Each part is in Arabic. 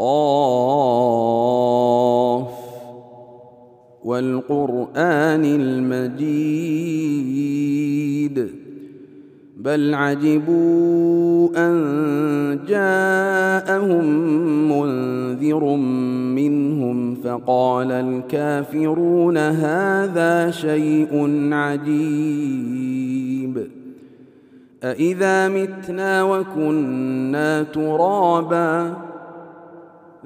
قاف والقرآن المجيد. بل عجبوا أن جاءهم منذر منهم فقال الكافرون هذا شيء عجيب. أإذا متنا وكنا ترابا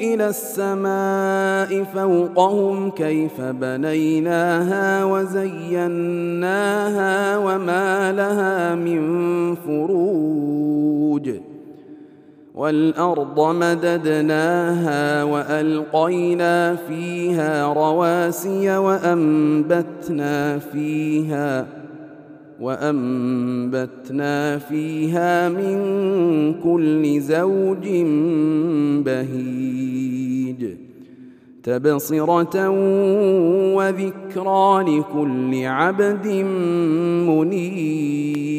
إلى السماء فوقهم كيف بنيناها وزيناها وما لها من فروج. والأرض مددناها وألقينا فيها رواسي وأنبتنا فيها وأنبتنا فيها من كل زوج بهيج تبصرة وذكرى لكل عبد منيب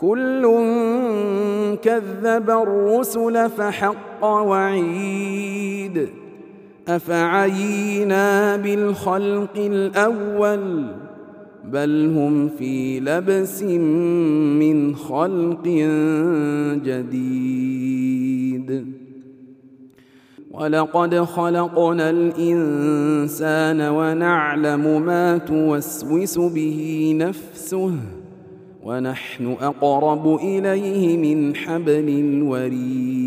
كل كذب الرسل فحق وعيد. أفعينا بالخلق الأول بل هم في لبس من خلق جديد. ولقد خلقنا الإنسان ونعلم ما توسوس به نفسه ونحن أقرب إليه من حبل الوريد.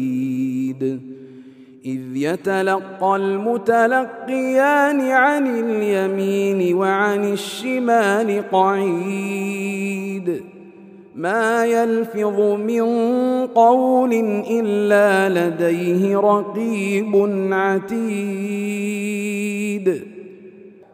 إذ يتلقى المتلقيان عن اليمين وعن الشمال قعيد. ما يلفظ من قول إلا لديه رقيب عتيد.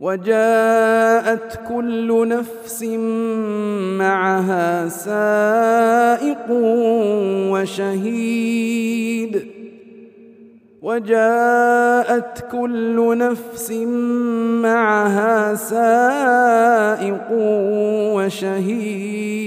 وجاءت كل نفس معها سائق وشهيد. وجاءت كل نفس معها سائق وشهيد.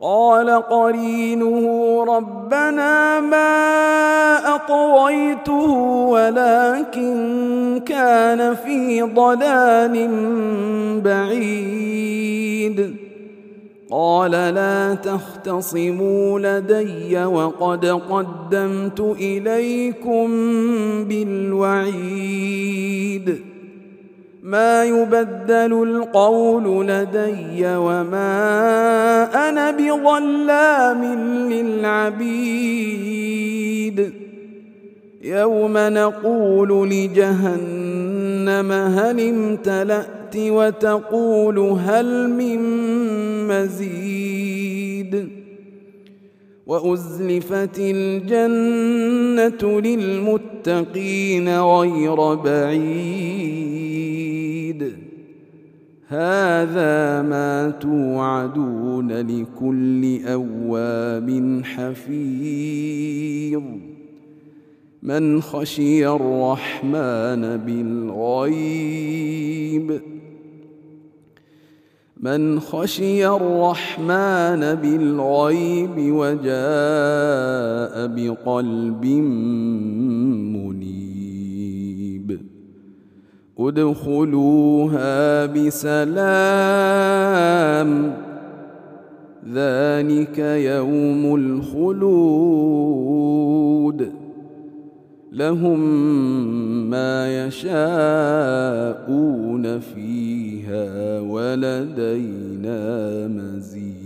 قال قرينه ربنا ما أطويته ولكن كان في ضلال بعيد. قال لا تختصموا لدي وقد قدمت إليكم بالوعيد. ما يبدل القول لدي وما أنا بظلام للعبيد. يوم نقول لجهنم هل امتلأت وتقول هل من مزيد. وأزلفت الجنة للمتقين غير بعيد. هذا ما توعدون لكل أواب حفيظ. من خشي الرحمن بالغيب من خشي الرحمن بالغيب وجاء بقلب ادخلوها بسلام. ذلك يوم الخلود. لهم ما يشاءون فيها ولدينا مزيد.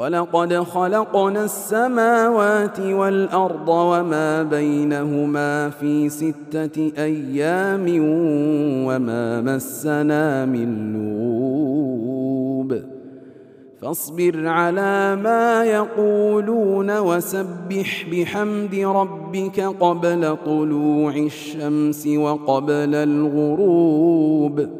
ولقد خلقنا السماوات والأرض وما بينهما في ستة أيام وما مسنا من لغوب فاصبر على ما يقولون وسبح بحمد ربك قبل طلوع الشمس وقبل الغروب.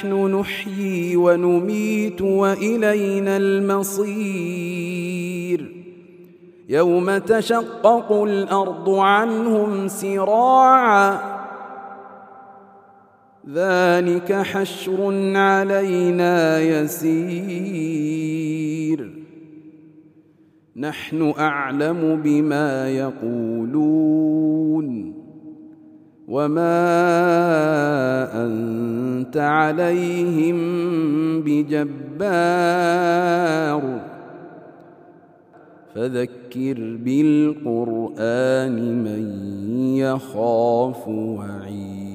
نحن نحيي ونميت وإلينا المصير. يوم تشقق الأرض عنهم سراعاً ذلك حشر علينا يسير. نحن أعلم بما يقولون. وما انت عليهم بجبار فذكر بالقران من يخاف وعيد